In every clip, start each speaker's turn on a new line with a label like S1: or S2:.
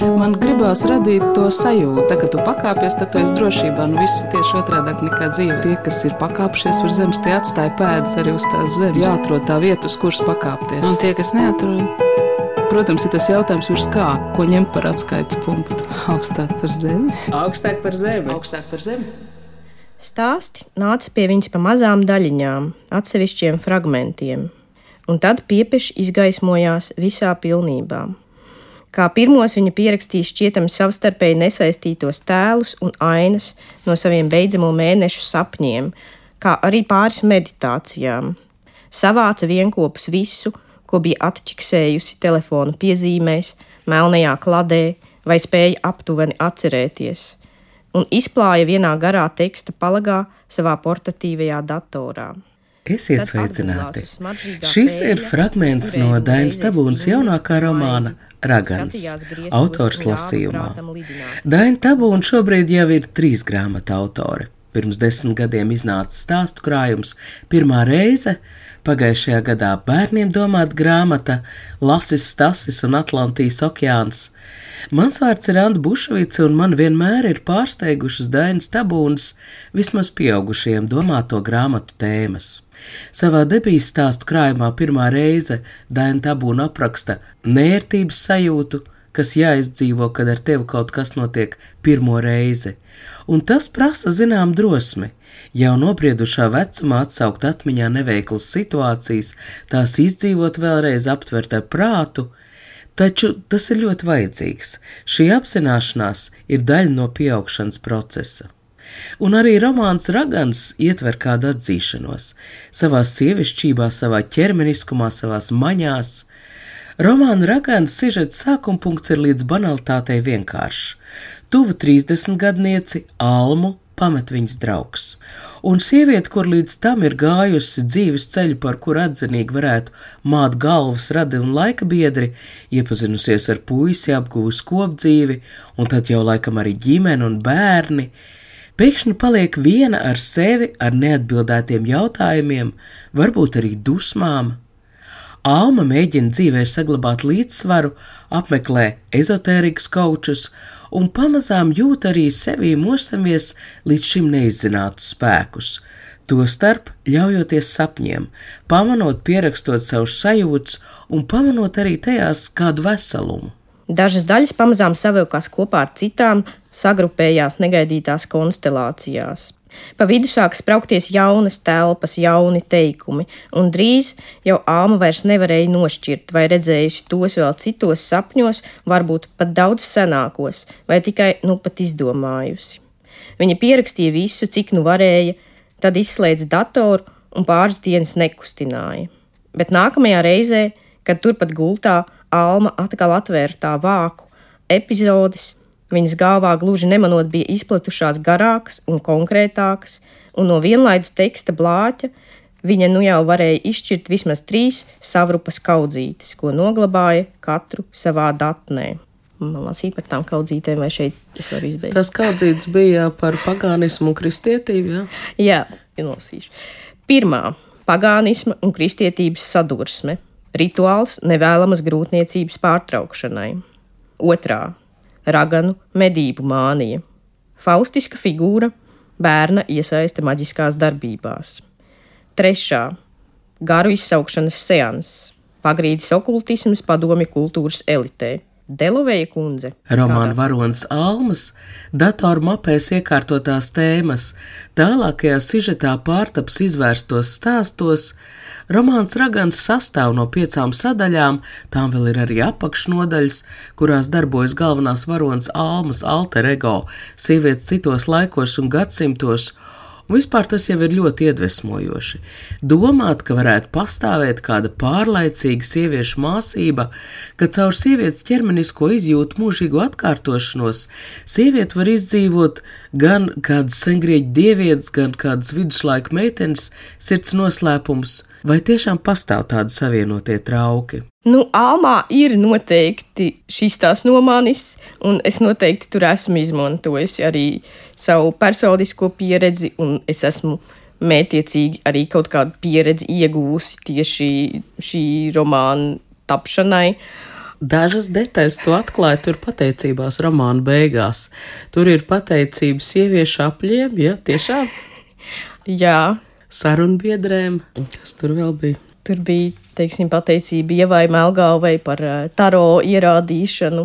S1: Man gribās radīt to sajūtu, tā, ka tu pakāpies, tad tu esi drošībā. Nu, viss tieši otrādi nekā dzīve. Tie, kas ir pakāpšies uz zemes, tie atstāja pēdas arī uz tās zemes. Jāatrod tā vieta, uz kuras pakāpties.
S2: Un tie, kas neatrod,
S1: Protams, ir tas jautājums, virs kā, ko ņemt par atskaites punktu.
S2: augstāk par zemi.
S1: Augstāk par zemi. Augstāk par zemi.
S3: Stāsti nāca pie viņas pa mazām daļiņām, atsevišķiem fragmentiem, un tad piepieši izgaismojās visā pilnībā. Kā pirmos viņa pierakstīja šķietami savstarpēji nesaistītos tēlus un ainas no saviem beidzamo mēnešu sapņiem, kā arī pāris meditācijām. Savāca vienopus visu, ko bija atķiksējusi telefona piezīmēs, melnajā kladē vai spēja aptuveni atcerēties, un izplāja vienā garā teksta palagā savā portatīvajā datorā.
S4: Esiet sveicināti! Šis ir fragments no Dainas Tabūnas jaunākā romāna Ragans, autors lasījumā. Daina Tabūna šobrīd jau ir trīs grāmatu autore. Pirms desmit gadiem iznāca stāstu krājums pirmā reize, pagājušajā gadā bērniem domāta grāmata Lasis, Stasis un Atlantijas okeāns. Mans vārds ir Anna Bušvica, un man vienmēr ir pārsteigušas Dainas tabūnas vismaz pieaugušajiem domāto grāmatu tēmas. Savā debijas stāstu krājumā pirmā reize Daina tabūna apraksta nērtības sajūtu, kas jāizdzīvo, kad ar tevi kaut kas notiek pirmo reizi, un tas prasa zinām drosmi. Jau nobriedušā vecumā atsaukt atmiņā neveiklas situācijas, tās izdzīvot vēlreiz aptvert ar prātu, taču tas ir ļoti vajadzīgs. Šī apzināšanās ir daļa no pieaugšanas procesa. Un arī romāns Ragans ietver kādu atzīšanos savā sievišķībā, savā ķermeniskumā, savās maņās, Romāna Ragānas sižets sākuma punkts ir līdz banalitātei vienkāršs. Tuvu 30 gadnieci Almu pamet viņas draugs. Un sieviete, kur līdz tam ir gājusi dzīves ceļu, par kuru atzinīgi varētu māt galvas radi un laika biedri, iepazinusies ar puisi, apgūs kopdzīvi, un tad jau laikam arī ģimeni un bērni, pēkšņi paliek viena ar sevi, ar neatbildētiem jautājumiem, varbūt arī dusmām, Alma mēģina dzīvē saglabāt līdzsvaru, apmeklē ezotērikas kaučus un pamazām jūt arī sevī mostamies līdz šim neizzinātus spēkus. Tostarp ļaujoties sapņiem, pamanot, pierakstot savus sajūtas un pamanot arī tajās kādu veselumu.
S3: Dažas daļas pamazām savilkās kopā ar citām, sagrupējās negaidītās konstelācijās. Pa vidu sāk spraukties jaunas telpas, jauni teikumi, un drīz jau āma vairs nevarēja nošķirt, vai redzējusi tos vēl citos sapņos, varbūt pat daudz senākos, vai tikai nu pat izdomājusi. Viņa pierakstīja visu, cik nu varēja, tad izslēdza datoru un pāris dienas nekustināja. Bet nākamajā reizē, kad turpat gultā Alma atkal atvēra tā vāku, epizodes, Viņas galvā gluži nemanot bija izplatušās garākas un konkrētākas, un no vienlaidu teksta blāķa viņa nu jau varēja izšķirt vismaz trīs savrupas kaudzītes, ko noglabāja katru savā datnē. Man lasīt par tām kaudzītēm, vai šeit es varu izbeigt.
S1: Tas kaudzīts bija par pagānismu un kristietību, jā?
S3: Jā, ienosīšu. Pirmā - pagānisma un kristietības sadursme. Rituāls nevēlamas grūtniecības pārtraukšanai. Otrā raganu medību mānija. Faustiska figūra bērna iesaiste maģiskās darbībās. Trešā - garu izsaukšanas seans, pagrīdes okultisms padomi kultūras elitē. Delovēja kundze.
S4: Romāna varonis Almas, datormapēs iekārtotās tēmas, tālākajā sižetā pārtaps izvērstos stāstos, Romāns Ragans sastāv no piecām sadaļām, tām vēl ir arī apakšnodaļas, kurās darbojas galvenās varonas Almas alter ego, sievietes citos laikos un gadsimtos, Vispār tas jau ir ļoti iedvesmojoši. Domāt, ka varētu pastāvēt kāda pārlaicīga sieviešu māsība, ka caur sievietes ķermenisko izjūtu mūžīgu atkārtošanos sieviete var izdzīvot gan kādas sengrieķu dievietes, gan kādas viduslaika meitenes sirds noslēpums Vai tiešām pastāv tādi savienotie trauki?
S3: Nu, Almā ir noteikti šis tās nomānis, un es noteikti tur esmu izmantojis arī savu personisko pieredzi, un es esmu mētiecīgi arī kaut kādu pieredzi ieguvusi tieši šī romāna tapšanai.
S4: Dažas detaļas to atklāja tur pateicībās romāna beigās. Tur ir pateicība sieviešu apļiem, ja tiešām?
S3: Jā.
S4: Sarunbiedrēm, kas tur vēl bija?
S3: Tur bija, teiksim, pateicība Ievai Melgāvai par uh, taro ierādīšanu.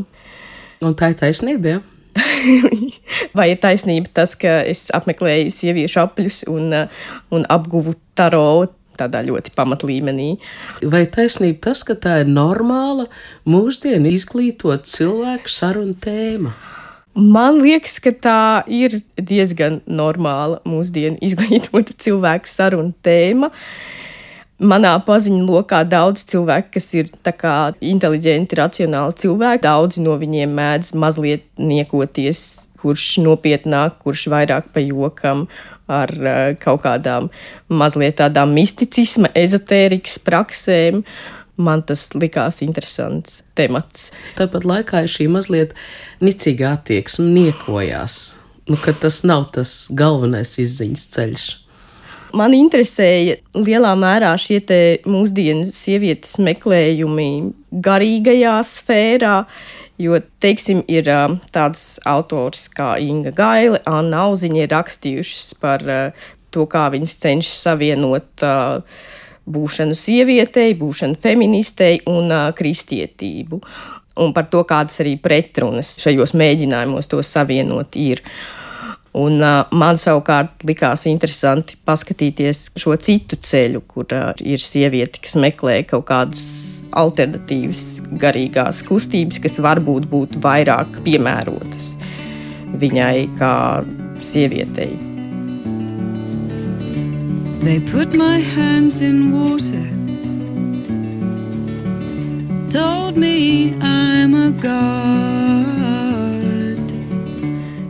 S4: Un tā ir taisnība, ja?
S3: Vai ir taisnība tas, ka es apmeklēju sieviešu apļus un, uh, un apguvu taro tādā ļoti pamatlīmenī.
S4: Vai taisnība tas, ka tā ir normāla mūsdienu izglītot cilvēku sarunu tēma?
S3: Man liekas, ka tā ir diezgan normāla mūsdienu izglītota cilvēku sarunu tēma. Manā paziņu lokā daudz cilvēku, kas ir inteliģenti, racionāli cilvēki, daudzi no viņiem mēdz mazliet niekoties, kurš nopietnāk, kurš vairāk pa jokam, ar uh, kaut kādām mazliet tādām misticisma, ezotērikas praksēm. Man tas likās interesants temats.
S4: Tāpat laikā ir šī mazliet nicīga attieksme, niekojās, nu, ka tas nav tas galvenais izziņas ceļš.
S3: Man interesēja lielā mērā šie mūsdienu sievietes meklējumi garīgajā sfērā, Jo, teiksim, ir tāds autors kā Inga Gaile, Anna Auziņa ir rakstījušas par to, kā viņas cenšas savienot uh, būšanu sievietei, būšanu feministei un uh, kristietību. Un par to, kādas arī pretrunas šajos mēģinājumos to savienot ir. Un, uh, man savukārt likās interesanti paskatīties šo citu ceļu, kur uh, ir sieviete, kas meklē kaut kādus alternatīvas garīgās kustības, kas varbūt būtu vairāk piemērotas viņai kā sievietei. They put my hands in water, told me I'm a god.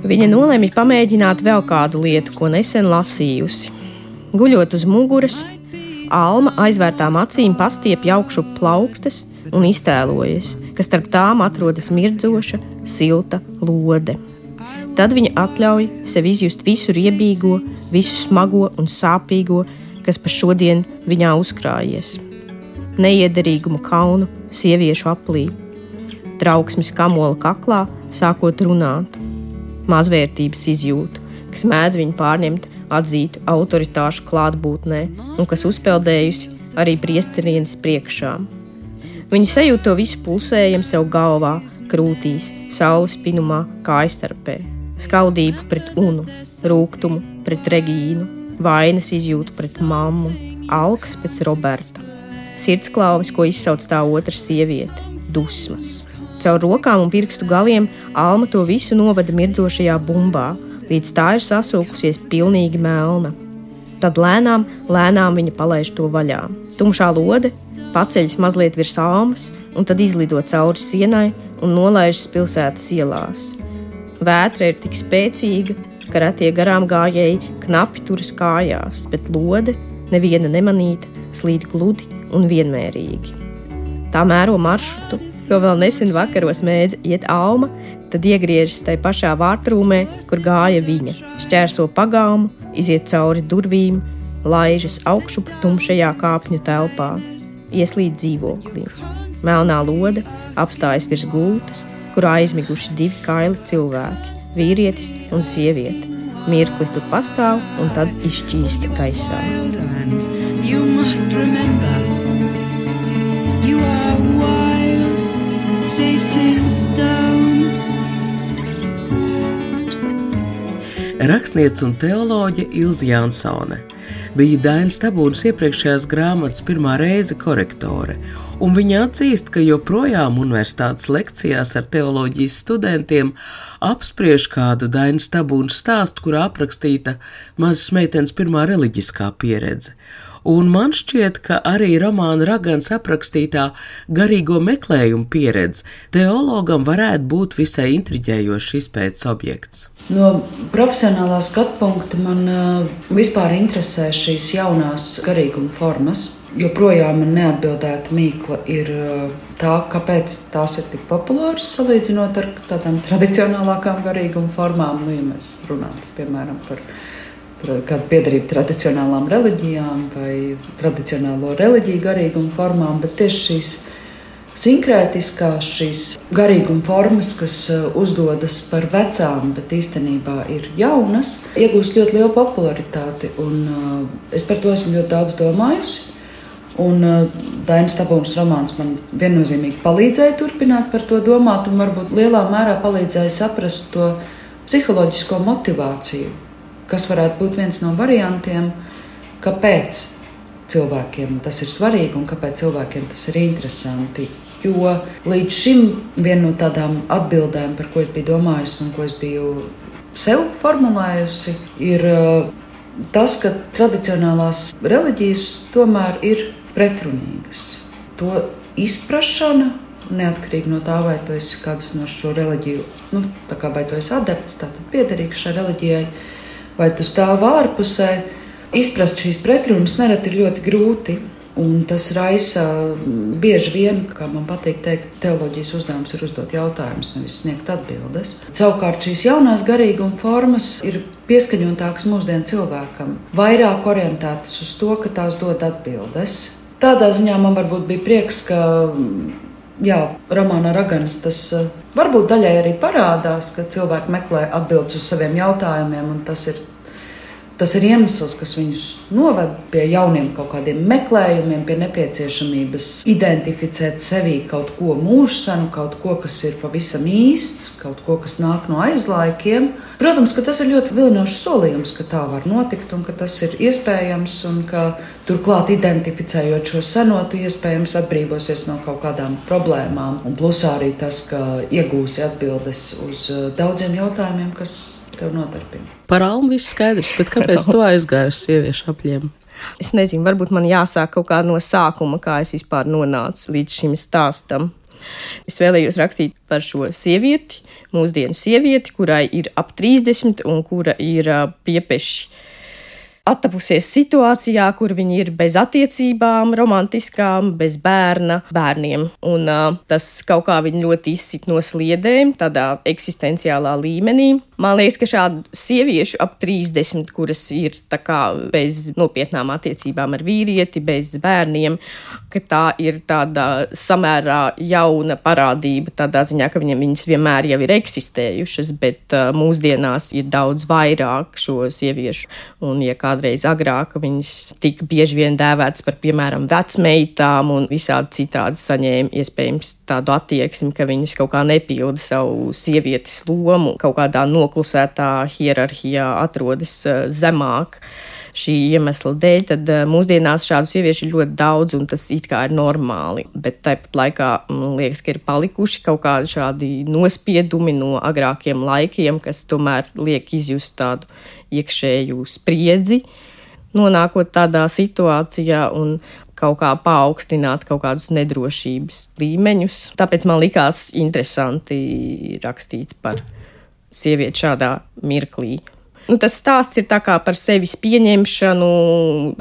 S3: Viņa nolēma pamēģināt vēl kādu lietu, ko nesen lasījusi. Guļot uz muguras, Alma aizvērtām acīm pastiepja augšu plaukstas un iztēlojas, ka starp tām atrodas mirdzoša, silta lode. Tad viņa atļauj sev izjust visu riebīgo, visu smago un sāpīgo, kas pa šodien viņā uzkrājies. Neiederīgumu kaunu sieviešu aplī, trauksmes kamola kaklā, sākot runāt, mazvērtības izjūtu, kas mēdz viņu pārņemt atzītu autoritāšu klātbūtnē un kas uzpeldējusi arī priesterienes priekšā. Viņa sajūta to visu pulsējumu sev galvā, krūtīs, saules pinumā, kājstarpē, skaudību pret unu, rūkumu pret Regīnu, vainas izjūtu pret mammu, alkas pēc Roberta, sirdsklāvis, ko izsauc tā otra sieviete, dusmas. Caur rokām un pirkstu galiem Alma to visu novada mirdzošajā bumbā, līdz tā ir sasūkusies pilnīgi melna. Tad lēnām, lēnām viņa palaiž to vaļā. Tumšā lode paceļas mazliet virs āmas, un tad izlido cauri sienai un nolaižas pilsētas ielās. Vētra ir tik spēcīga, ka retie garām gājēji knapi turas kājās, bet lode, neviena nemanīta, slīd gludi un vienmērīgi. Tā mēro maršrutu, ko vēl nesen vakaros mēdza iet Alma, tad iegriežas tajā pašā vārtrūmē, kur gāja viņa, šķērso pagāmu, iziet cauri durvīm, laižas augšup tumšajā kāpņu telpā, ieslīd dzīvoklī. Melnā lode apstājas virs gultas, kurā aizmiguši divi kaili cilvēki - vīrietis un sieviete. Mirkli tur pastāv un tad izšķīst gaisā. You must remember, you are wild, chasing stones.
S4: Rakstniece un teoloģe Ilza Jansone bija Dainas Tabūnas iepriekšējās grāmatas pirmā reize korektore, un viņa atzīst, ka joprojām universitātes lekcijās ar teoloģijas studentiem apspriež kādu Dainas Tabūnas stāstu, kurā aprakstīta mazas meitenes pirmā reliģiskā pieredze un man šķiet, ka arī romāna Ragans aprakstītā garīgo meklējumu pieredze teologam varētu būt visai intriģējošs izpētes objekts.
S5: No profesionālā skatu punkta man uh, vispār interesē šīs jaunās garīguma formas. Joprojām man neatbildēta mīkla ir uh, tā, kāpēc tās ir tik populāras salīdzinot ar tādām tradicionālākām garīguma formām. Nu, ja mēs runājam piemēram par kāda piedarība tradicionālām reliģijām vai tradicionālo reliģiju garīgumu formām, bet tieši šīs sinkrētiskās šīs garīguma formas, kas uh, uzdodas par vecām, bet īstenībā ir jaunas, iegūst ļoti lielu popularitāti. Un, uh, es par to esmu ļoti daudz domājusi. Un uh, Dainas Tabūnas romāns man viennozīmīgi palīdzēja turpināt par to domāt, un varbūt lielā mērā palīdzēja saprast to psiholoģisko motivāciju, kas varētu būt viens no variantiem, kāpēc cilvēkiem tas ir svarīgi un kāpēc cilvēkiem tas ir interesanti. Jo līdz šim viena no tādām atbildēm, par ko es biju domājusi un ko es biju sev formulējusi, ir uh, tas, ka tradicionālās reliģijas tomēr ir pretrunīgas. To izpratšana, neatkarīgi no tā, vai tu esi kāds no šo reliģiju, nu, vai tu esi adepts, tātad piederīgs šai reliģijai, vai tu stāv ārpusē, izprast šīs pretrunas nereti ir ļoti grūti. Un tas raisa bieži vien, kā man patīk teikt, teoloģijas uzdevums ir uzdot jautājumus, nevis sniegt atbildes. Savukārt šīs jaunās garīguma formas ir pieskaņotākas mūsdienu cilvēkam, vairāk orientētas uz to, ka tās dod atbildes. Tādā ziņā man varbūt bija prieks, ka jā, romānā Raganas tas eh, varbūt daļai arī parādās, ka cilvēki meklē atbildes uz saviem jautājumiem, un tas ir Tas ir iemesls, kas viņus noved pie jauniem kaut kādiem meklējumiem, pie nepieciešamības identificēt sevī kaut ko mūžsanu, kaut ko, kas ir pavisam īsts, kaut ko, kas nāk no aizlaikiem. Protams, ka tas ir ļoti vilinošs solījums, ka tā var notikt un ka tas ir iespējams un ka turklāt identificējot šo senotu, iespējams atbrīvosies no kaut kādām problēmām. Un plus arī tas, ka iegūsi atbildes uz eh, daudziem jautājumiem, kas tev nodarbina.
S1: Par almu viss skaidrs, bet kāpēc tu aizgāji uz sieviešu apļiem?
S3: Es nezinu, varbūt man jāsāk kaut kā no sākuma, kā es vispār nonācu līdz šim stāstam. Es vēlējos rakstīt par šo sievieti, mūsdienu sievieti, kurai ir ap 30 un kura ir piepeši attapusies situācijā, kur viņi ir bez attiecībām, romantiskām, bez bērna, bērniem. Un uh, tas kaut kā viņi ļoti izsit no sliedēm, tādā eksistenciālā līmenī. Man liekas, ka šādu sieviešu ap 30, kuras ir bez nopietnām attiecībām ar vīrieti, bez bērniem, ka tā ir tāda samērā jauna parādība. Tādā ziņā, ka viņam viņas vienmēr jau ir eksistējušas, bet uh, mūsdienās ir daudz vairāk šo sieviešu. Un, ja kādreiz agrāk viņas tika bieži vien dēvētas par, piemēram, vecmeitām un visādi citādi saņēma iespējams tādu attieksmi, ka viņas kaut kā nepilda savu sievietes lomu kaut kādā no noklusētā hierarhijā atrodas eh, zemāk šī iemesla dēļ, tad eh, mūsdienās šādu sieviešu ir ļoti daudz, un tas it kā ir normāli. Bet tāpat laikā man liekas, ka ir palikuši kaut kādi šādi nospiedumi no agrākiem laikiem, kas tomēr liek izjust tādu iekšēju spriedzi, nonākot tādā situācijā. Kaut kā paaugstināt kaut kādus nedrošības līmeņus. Tāpēc man likās interesanti rakstīt par sievieti šādā mirklī. Nu, tas stāsts ir par sevis pieņemšanu,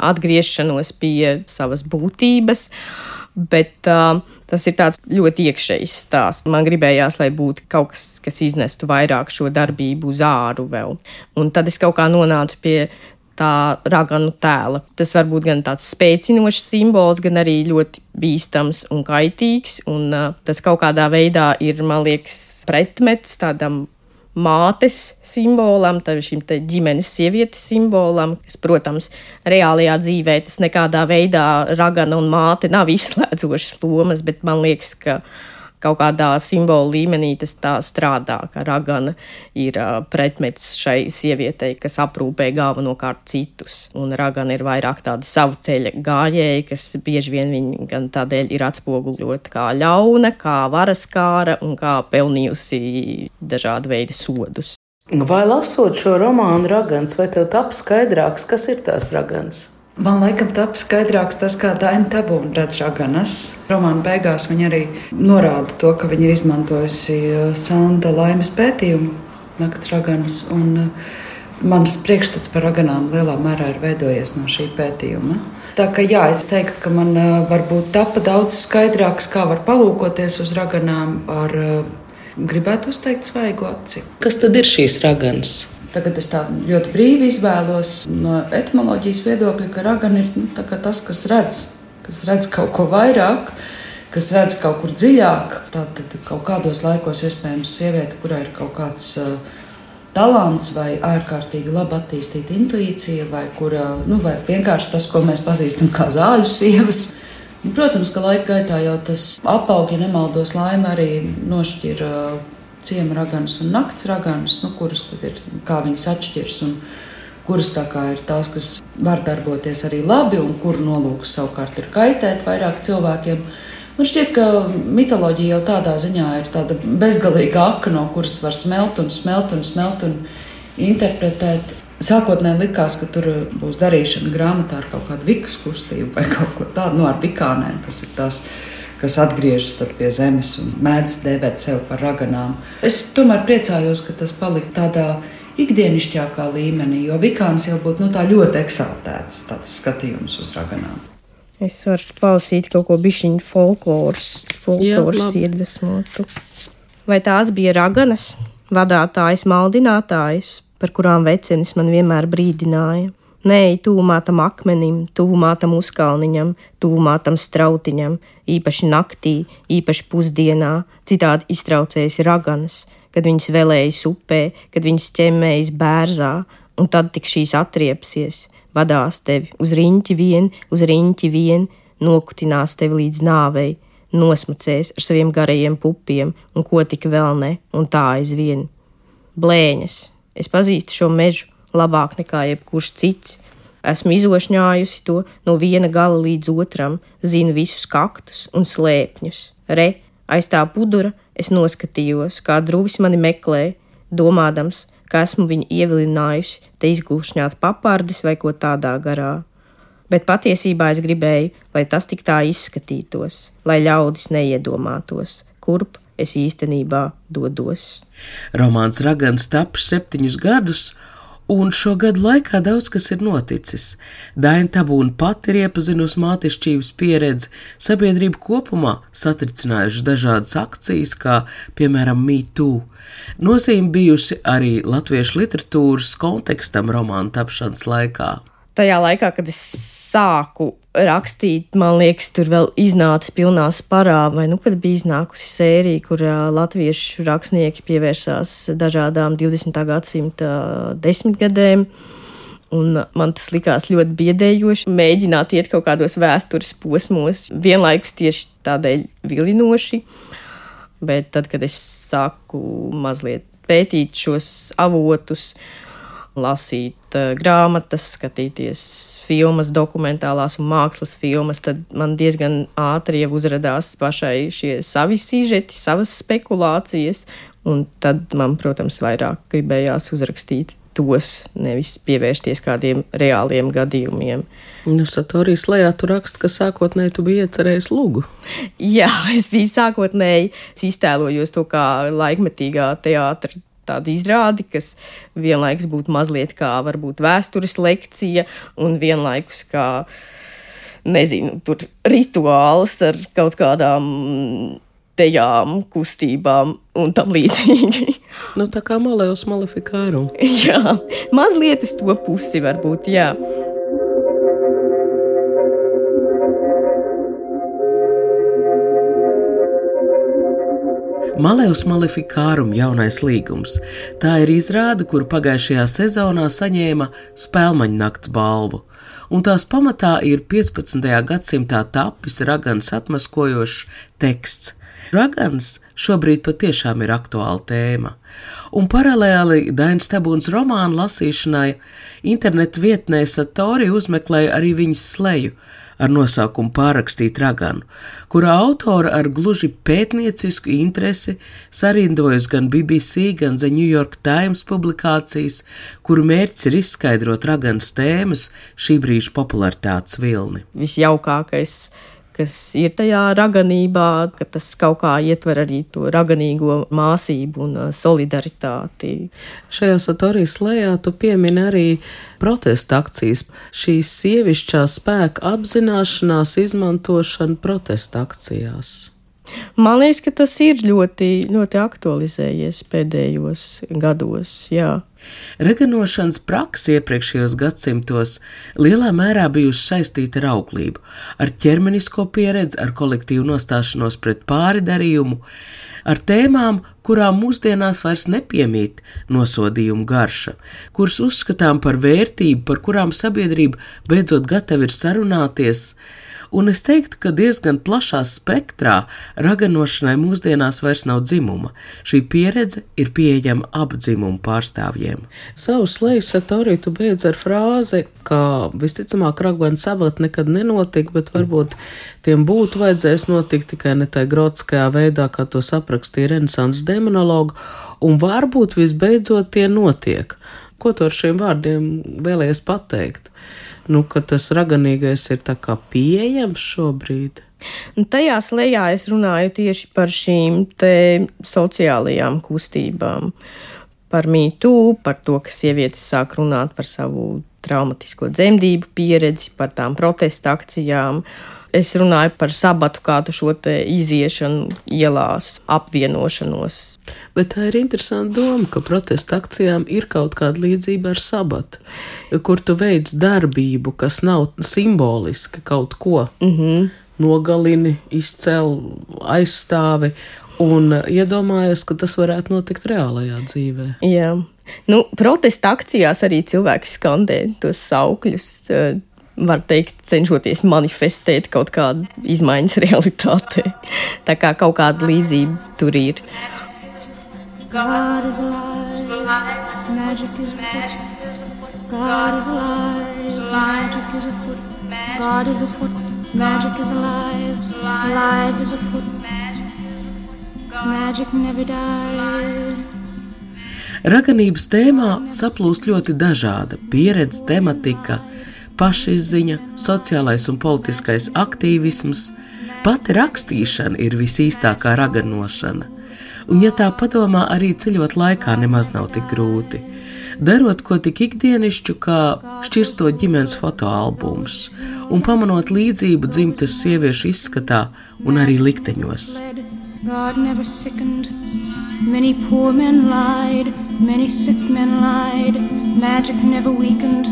S3: atgriešanos pie savas būtības, bet uh, tas ir ļoti iekšējs stāsts. Man gribējās, lai būtu kaut kas, kas iznestu vairāk šo darbību uz āru vēl. Un tad es kaut kā nonācu pie tā raganu tēla. Tas var būt gan tāds spēcinošs simbols, gan arī ļoti bīstams un kaitīgs. Un, uh, tas kaut kādā veidā ir, man liekas, pretmets tādam mātes simbolam, šim ģimenes sievietes simbolam, kas, protams, reālajā dzīvē tas nekādā veidā ragana un māte nav izslēdzošas lomas, bet man liekas, ka kaut kādā simbolu līmenī tas tā strādā, ka ragana ir pretmets šai sievietei, kas aprūpē galvenokārt citus. Un ragana ir vairāk tāda savu ceļa gājēja, kas bieži vien viņa gan tādēļ ir atspoguļota kā ļauna, kā varaskāra un kā pelnījusi dažādu veidu sodus.
S4: Vai lasot šo romānu Ragans, vai tev tap skaidrāks, kas ir tās ragans?
S5: Man liekas, taps skaidrāks tas, kā Daina Tabūna redz Raganas. Romāna beigās viņa arī norāda to, ka viņa ir izmantojusi uh, Santa laimes pētījumu nakts raganas. Un, uh, Mans priekšstats par raganām lielā mērā ir veidojies no šī pētījuma. Tā kā jā, es teiktu, ka man uh, varbūt tapa daudz skaidrāks, kā var palūkoties uz raganām ar, gribētu uzteikt, svaigu aci.
S4: Kas tad ir šīs raganas?
S5: Tagad es tā ļoti brīvi izvēlos no etimoloģijas viedokļa, ka ragana ir nu, tas, kas redz, kas redz kaut ko vairāk, kas redz kaut kur dziļāk, tad kaut kādos laikos iespējams sieviete, kurai ir kaut kāds uh, talants vai ārkārtīgi labi attīstīta intuīcija, vai, kura, nu, vai vienkārši tas, ko mēs pazīstam kā zāļu sievas. Un, protams, ka laika gaitā jau tas apaugi, ja nemaldos, laime arī nošķir uh, ciema raganus un nakts raganus, nu, kurus tad ir, kā viņas atšķirs. Un, kuras ir tās, kas var darboties arī labi, un kuru nolūks savukārt ir kaitēt vairāk cilvēkiem. Man šķiet, ka mitoloģija jau tādā ziņā ir tāda bezgalīga aka, no kuras var smelt un smelt un smelt un interpretēt. Sākotnēji likās, ka tur būs darīšana grāmatā ar kaut kādu vikas kustību vai kaut ko tādu, no nu, ar vikānēm, kas ir tās kas atgriežas pie zemes un mēdz dēvēt sevi par raganām. Es tomēr priecājos, ka tas palika tādā ikdienišķākā līmenī, jo vikāns jau būtu nu, ļoti eksaltēts skatījums uz raganām.
S3: Es varu klausīt kaut ko bišķiņu folkloras, folkloras iedvesmotu. Vai tās bija raganas, vadātājas, maldinātājas, par kurām vecenis man vienmēr brīdināja? Nē, tūmā tam akmenim, tūmā tam uzkalniņam, tūmā tam strautiņam, īpaši naktī, īpaši pusdienā, citādi iztraucējas raganas, kad viņas vēlējas upē, kad viņas ķemmējas bērzā, un tad tik šīs atriepsies, vadās tevi uz riņķi vien, uz riņķi vien, nokutinās tevi līdz nāvei, nosmacēs ar saviem garajiem pupiem, un ko tik vēl ne, un tā aizvien. Blēņas, es pazīstu šo mežu labāk nekā jebkurš cits. Esmu izošņājusi to no viena gala līdz otram, zinu visus kaktus un slēpņus. Re, aiz tā pudura Es noskatījos, kā druvis mani meklē, domādams, ka esmu viņu ievilinājusi, te izglušņāt papārdis vai ko tādā garā. Bet patiesībā es gribēju, lai tas tik tā izskatītos, lai ļaudis neiedomātos, kurp es īstenībā dodos.
S4: Romāns Ragans taps septiņus gadus, Un šo gadu laikā daudz kas ir noticis. Daina Tabūna pati ir iepazinusi mātišķības pieredzi, sabiedrība kopumā satricinājuši dažādas akcijas, kā piemēram MeToo. Nozīme bijusi arī latviešu literatūras kontekstam romāna tapšanas laikā.
S3: Tajā laikā, kad es sāku rakstīt, man liekas, tur vēl iznāca pilnā sparā, vai nu pat bija iznākusi sērija, kur uh, latviešu rakstnieki pievērsās dažādām 20. gadsimta desmitgadēm. Un man tas likās ļoti biedējoši, mēģināt iet kaut kādos vēstures posmos, vienlaikus tieši tādēļ vilinoši. Bet tad, kad es sāku mazliet pētīt šos avotus, lasīt uh, grāmatas, skatīties filmas, dokumentālās un mākslas filmas, tad man diezgan ātri jau uzrādījās pašai šie savi sižeti, savas spekulācijas. Un tad man, protams, vairāk gribējās uzrakstīt tos, nevis pievērsties kādiem reāliem gadījumiem.
S1: Nu, Satorijas lejā tu raksti, ka sākotnēji tu biji iecerējis lūgu.
S3: Jā, es biju sākotnēji iztēlojos to kā laikmetīgā teātra tāda izrāde, kas vienlaikus būtu mazliet kā varbūt vēstures lekcija un vienlaikus kā, nezinu, tur rituāls ar kaut kādām tejām, kustībām un tam līdzīgi.
S1: nu, tā kā malējos malefikāru.
S3: jā, mazliet uz to pusi varbūt, jā.
S4: Maleus Malefikārum jaunais līgums. Tā ir izrāde, kuru pagājušajā sezonā saņēma Spēlmaņa nakts balvu, un tās pamatā ir 15. gadsimtā tapis Ragans atmaskojošs teksts. Ragans šobrīd patiešām ir aktuāla tēma, un paralēli Dainas Tabūnas romānu lasīšanai internetu vietnē Satori uzmeklēja arī viņas sleju ar nosaukumu Pārrakstīt raganu, kura autora ar gluži pētniecisku interesi sarindojas gan BBC, gan The New York Times publikācijas, kuru mērķis ir izskaidrot raganas tēmas šī brīža popularitātes vilni.
S3: Visjaukākais kas ir tajā raganībā, ka tas kaut kā ietver arī to raganīgo māsību un uh, solidaritāti.
S1: Šajā satorijas lejā tu piemini arī protesta akcijas, šīs sievišķā spēka apzināšanās izmantošana protesta akcijās.
S3: Man liekas, ka tas ir ļoti, ļoti aktualizējies pēdējos gados. Jā.
S4: Reganošanas praksa iepriekšējos gadsimtos lielā mērā bijusi saistīta ar auglību, ar ķermenisko pieredzi, ar kolektīvu nostāšanos pret pāri darījumu, ar tēmām, kurām mūsdienās vairs nepiemīt nosodījuma garša, kuras uzskatām par vērtību, par kurām sabiedrība beidzot gatava ir sarunāties, un es teiktu, ka diezgan plašā spektrā raganošanai mūsdienās vairs nav dzimuma. Šī pieredze ir pieejama abu dzimumu pārstāvjiem.
S2: Savu slēdz satoriju tu beidz ar frāzi, ka visticamāk raganu sabat nekad nenotika, bet varbūt tiem būtu vajadzējis notikt tikai ne tā grotiskajā veidā, kā to aprakstīja Renesans demonologu, un varbūt visbeidzot tie notiek. Ko tu ar šiem vārdiem vēlējies pateikt? nu, ka tas raganīgais ir tā kā pieejams šobrīd.
S3: Un tajā slēgā es runāju tieši par šīm sociālajām kustībām, par mītū, par to, ka sievietes sāk runāt par savu traumatisko dzemdību pieredzi, par tām protesta akcijām. Es runāju par sabatu, kā šo iziešanu ielās, apvienošanos
S2: Bet tā ir interesanta doma, ka protesta akcijām ir kaut kāda līdzība ar sabatu, kur tu veic darbību, kas nav simboliska kaut ko. Mm -hmm. Nogalini, izcēl, aizstāvi un iedomājies, ka tas varētu notikt reālajā dzīvē.
S3: Jā. Nu, protesta akcijās arī cilvēki skandē tos saukļus. Var teikt, cenšoties manifestēt kaut kādu izmaiņas realitātē. Tā kā kaut kāda līdzība tur ir. God is alive, magic is afoot. God is alive, magic is afoot. God is afoot, magic is alive, alive is afoot. Magic never dies. Raganības tēmā saplūst ļoti dažāda pieredze, tematika, pašizziņa, sociālais un politiskais aktīvisms. Pati rakstīšana ir visīstākā raganošana un, ja tā padomā, arī ceļot laikā nemaz nav tik grūti. Darot ko tik ikdienišķu, kā šķirstot ģimenes fotoalbumus un pamanot līdzību dzimtas sieviešu izskatā un arī likteņos. God never sickened. Many poor men lied, many sick men lied. Magic never weakened,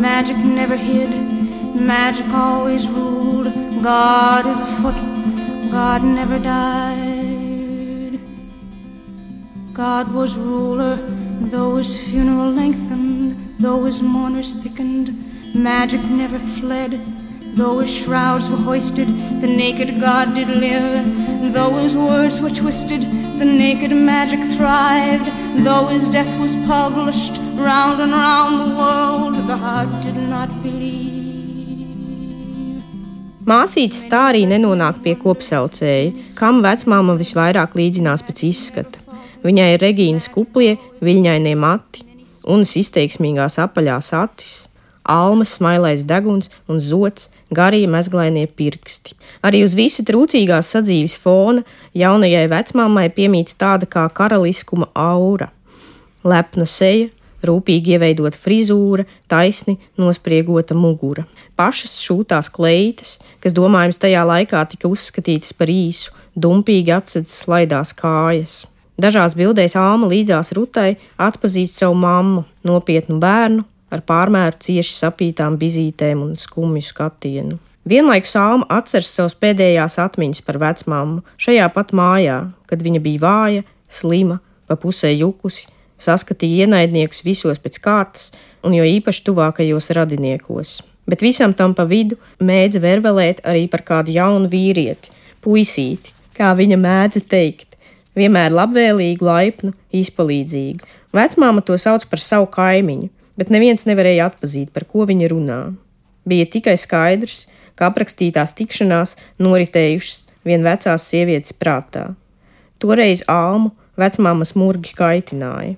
S3: magic never hid, magic always ruled. God is afoot, God never died. God was ruler, though his funeral lengthened, though his mourners thickened, magic never fled. Though his shrouds were hoisted, the naked God did live. Though his words were twisted, the naked magic thrived. Though his death was published round and round the world, God did not believe. Māsītes tā arī nenonāk pie kopsaucēja, kam vecmāma visvairāk līdzinās pēc izskata. Viņai ir Regīnas kuplie, viļņainie mati, unas izteiksmīgās apaļās acis, almas smailais deguns un zots, garie mezglainie pirksti. Arī uz visa trūcīgās sadzīves fona jaunajai vecmāmai piemīt tāda kā karaliskuma aura. Lepna seja, rūpīgi ieveidota frizūra, taisni nospriegota mugura. Pašas šūtās kleitas, kas domājams tajā laikā tika uzskatītas par īsu, dumpīgi atsedzas slaidās kājas. Dažās bildēs Alma līdzās Rutai atpazīst savu mammu, nopietnu bērnu ar pārmēru cieši sapītām bizītēm un skumju skatienu. Vienlaikus Alma atceras savas pēdējās atmiņas par vecmāmu šajā pat mājā, kad viņa bija vāja, slima, pa pusē jukusi, saskatīja ienaidniekus visos pēc kārtas un jo īpaši tuvākajos radiniekos. Bet visam tam pa vidu mēdza vervelēt arī par kādu jaunu vīrieti, puisīti, kā viņa mēdza teikt vienmēr labvēlīgu, laipnu, izpalīdzīgu. Vecmāma to sauc par savu kaimiņu, bet neviens nevarēja atpazīt, par ko viņa runā. Bija tikai skaidrs, ka aprakstītās tikšanās noritējušas vien vecās sievietes prātā. Toreiz almu vecmāma smurgi kaitināja.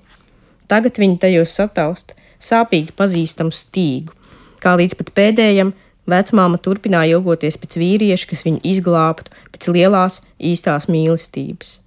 S3: Tagad viņa tajos sataust sāpīgi pazīstamu stīgu, kā līdz pat pēdējam Vecmāma turpināja ilgoties pēc vīrieša, kas viņu izglābtu, pēc lielās, īstās mīlestības.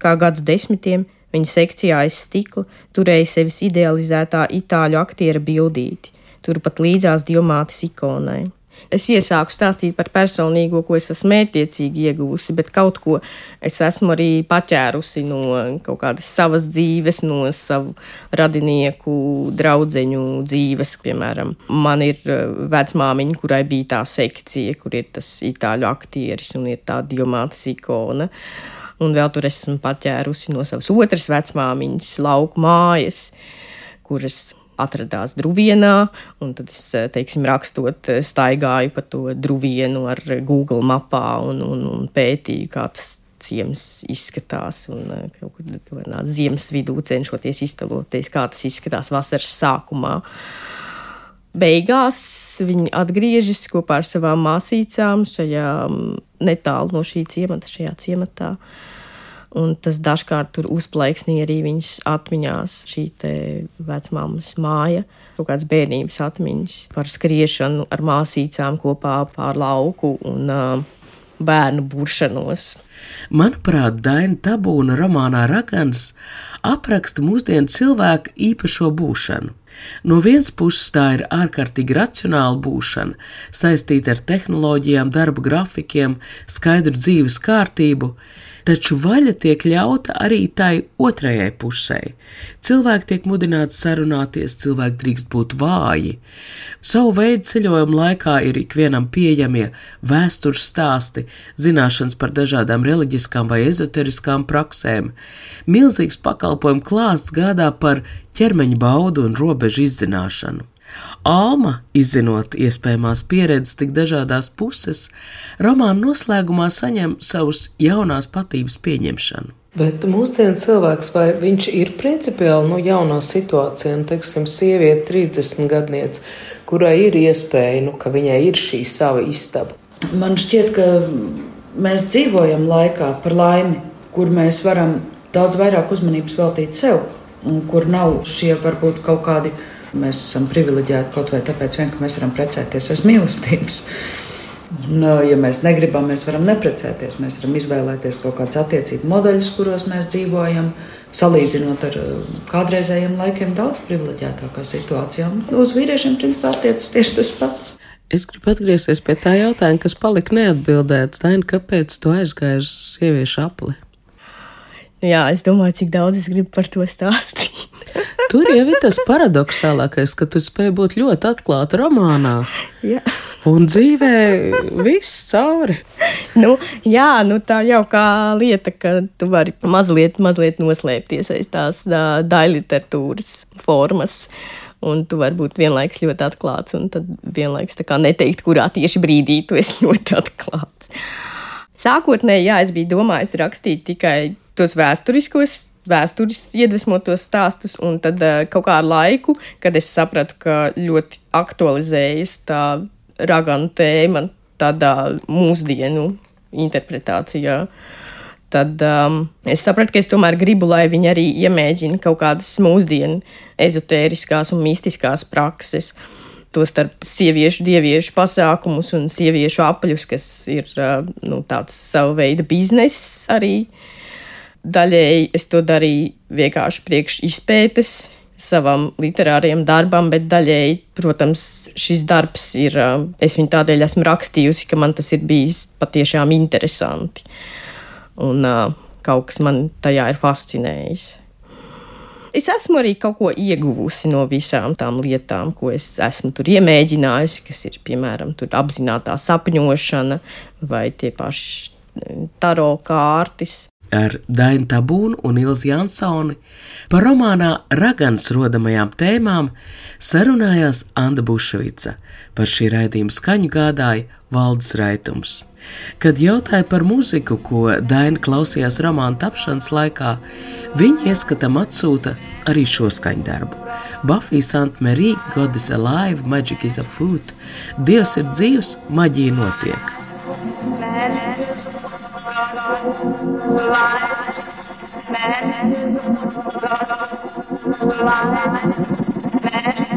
S3: Kā gadu desmitiem viņa sekcijā aiz stikla turēja sevis idealizētā itāļu aktiera bildīti, turpat līdzās diamātes ikonai. Es iesāku stāstīt par personīgo, ko es esmu mērķiecīgi ieguvusi, bet kaut ko es esmu arī paķērusi no kaut kādas savas dzīves, no savu radinieku, draugu dzīves. Piemēram, man ir eh, vecmāmiņa, kurai bija tā sekcija, kur ir tas itāļu aktieris un ir tā diamāta ikona. Un vēl tur esmu paķērusi no savas otras vecmāmiņas lauku mājas, kuras atradās Druvienā, un tad es, eh, teiksim, rakstot, eh, staigāju pa to Druvienu ar Google mapā un, un, un pētīju, kā tas ciems izskatās, un eh, kaut kur ziemas vidū cenšoties iztēloties, kā tas izskatās vasaras sākumā. Beigās viņi atgriežas kopā ar savām māsīcām šajā mm, netālu no šī ciemata, šajā ciematā. Un tas dažkārt tur uzplaiksnīja arī viņas atmiņās, šī vecmāmas māja, kaut kādas bērnības atmiņas par skriešanu ar māsīcām kopā pār lauku un uh, bērnu buršanos.
S4: Manuprāt, Daina Tabūna romānā Ragans apraksta mūsdienu cilvēku īpašo būšanu. No vienas puses tā ir ārkārtīgi racionāla būšana, saistīta ar tehnoloģijām, darba grafikiem, skaidru dzīves kārtību, taču vaļa tiek ļauta arī tai otrajai pusē. Cilvēki tiek mudināti sarunāties, cilvēki drīkst būt vāji. Savu veidu ceļojumu laikā ir ikvienam pieejamie vēstures stāsti, zināšanas par dažādām reliģiskām vai ezoteriskām praksēm. Milzīgs pakalpojumu klāsts gādā par ķermeņa baudu un robežu izzināšanu. Alma, izzinot iespējamās pieredzes tik dažādās puses, romāna noslēgumā saņem savus jaunās patības pieņemšanu.
S2: Bet mūsdienu cilvēks, vai viņš ir principiāli nu, jaunā situācijā, nu, teiksim, sieviete, 30 gadniece, kurai ir iespēja, nu, ka viņai ir šī sava istaba?
S5: Man šķiet, ka mēs dzīvojam laikā par laimi, kur mēs varam daudz vairāk uzmanības veltīt sev, un kur nav šie varbūt kaut kādi Mēs esam privileģēti kaut vai tāpēc, vien, ka mēs varam precēties aiz mīlestības. Un, ja mēs negribam, mēs varam neprecēties. Mēs varam izvēlēties kaut kādus attiecību modeļus, kuros mēs dzīvojam, salīdzinot ar kādreizējiem laikiem, daudz privileģētākā situācijā. Uz vīriešiem principā attiecas tieši tas pats.
S2: Es gribu atgriezties pie tā jautājuma, kas palika neatbildēts. Daina, kāpēc tu aizgāji uz sieviešu apli?
S3: Jā, es domāju, cik daudz es gribu par to stāstīt.
S2: Tur jau ir tas paradoxālākais, ka tu spēj būt ļoti atklāta romānā.
S3: Jā.
S2: Un dzīvē viss cauri.
S3: Nu, jā, nu tā jau kā lieta, ka tu vari mazliet, mazliet noslēpties aiz tās uh, daļliteratūras formas. Un tu vari būt vienlaikus ļoti atklāts, un tad vienlaikus neteikt, kurā tieši brīdī tu esi ļoti atklāts. Sākotnēji, jā, es biju domājis rakstīt tikai tos vēsturiskos vēstures iedvesmotos stāstus, un tad uh, kaut kā ar laiku, kad es sapratu, ka ļoti aktualizējas tā raganu tēma tādā mūsdienu interpretācijā. Tad um, es sapratu, ka es tomēr gribu, lai viņi arī iemēģina kaut kādas mūsdienu ezotēriskās un mistiskās prakses. Tostarp sieviešu, dieviešu pasākumus un sieviešu apļus, kas ir uh, nu, tāds sava veida bizness arī. Uh, Daļēji es to darīju vienkārši priekš izpētes savam literārajam darbam, bet daļēji, protams, šis darbs ir, es viņu tādēļ esmu rakstījusi, ka man tas ir bijis patiešām interesanti. Un kaut kas man tajā ir fascinējis. Es esmu arī kaut ko ieguvusi no visām tām lietām, ko es esmu tur iemēģinājusi, kas ir piemēram apzināta sapņošana vai tie paši taro kārtas
S4: ar Dainu Tabūnu un Ilzi Jansoni par romānā Ragans rodamajām tēmām sarunājās Anna Bušvica. Par šī raidījuma skaņu gādāja Valdis Raitums. Kad jautāja par muziku, ko Daina klausījās romāna tapšanas laikā, viņa ieskatam atsūta arī šo skaņdarbu. Buffy Sant Marie, God is alive, magic is a food, Dievs ir dzīvs, maģija notiek. man, man, God, light, man, God, light, man,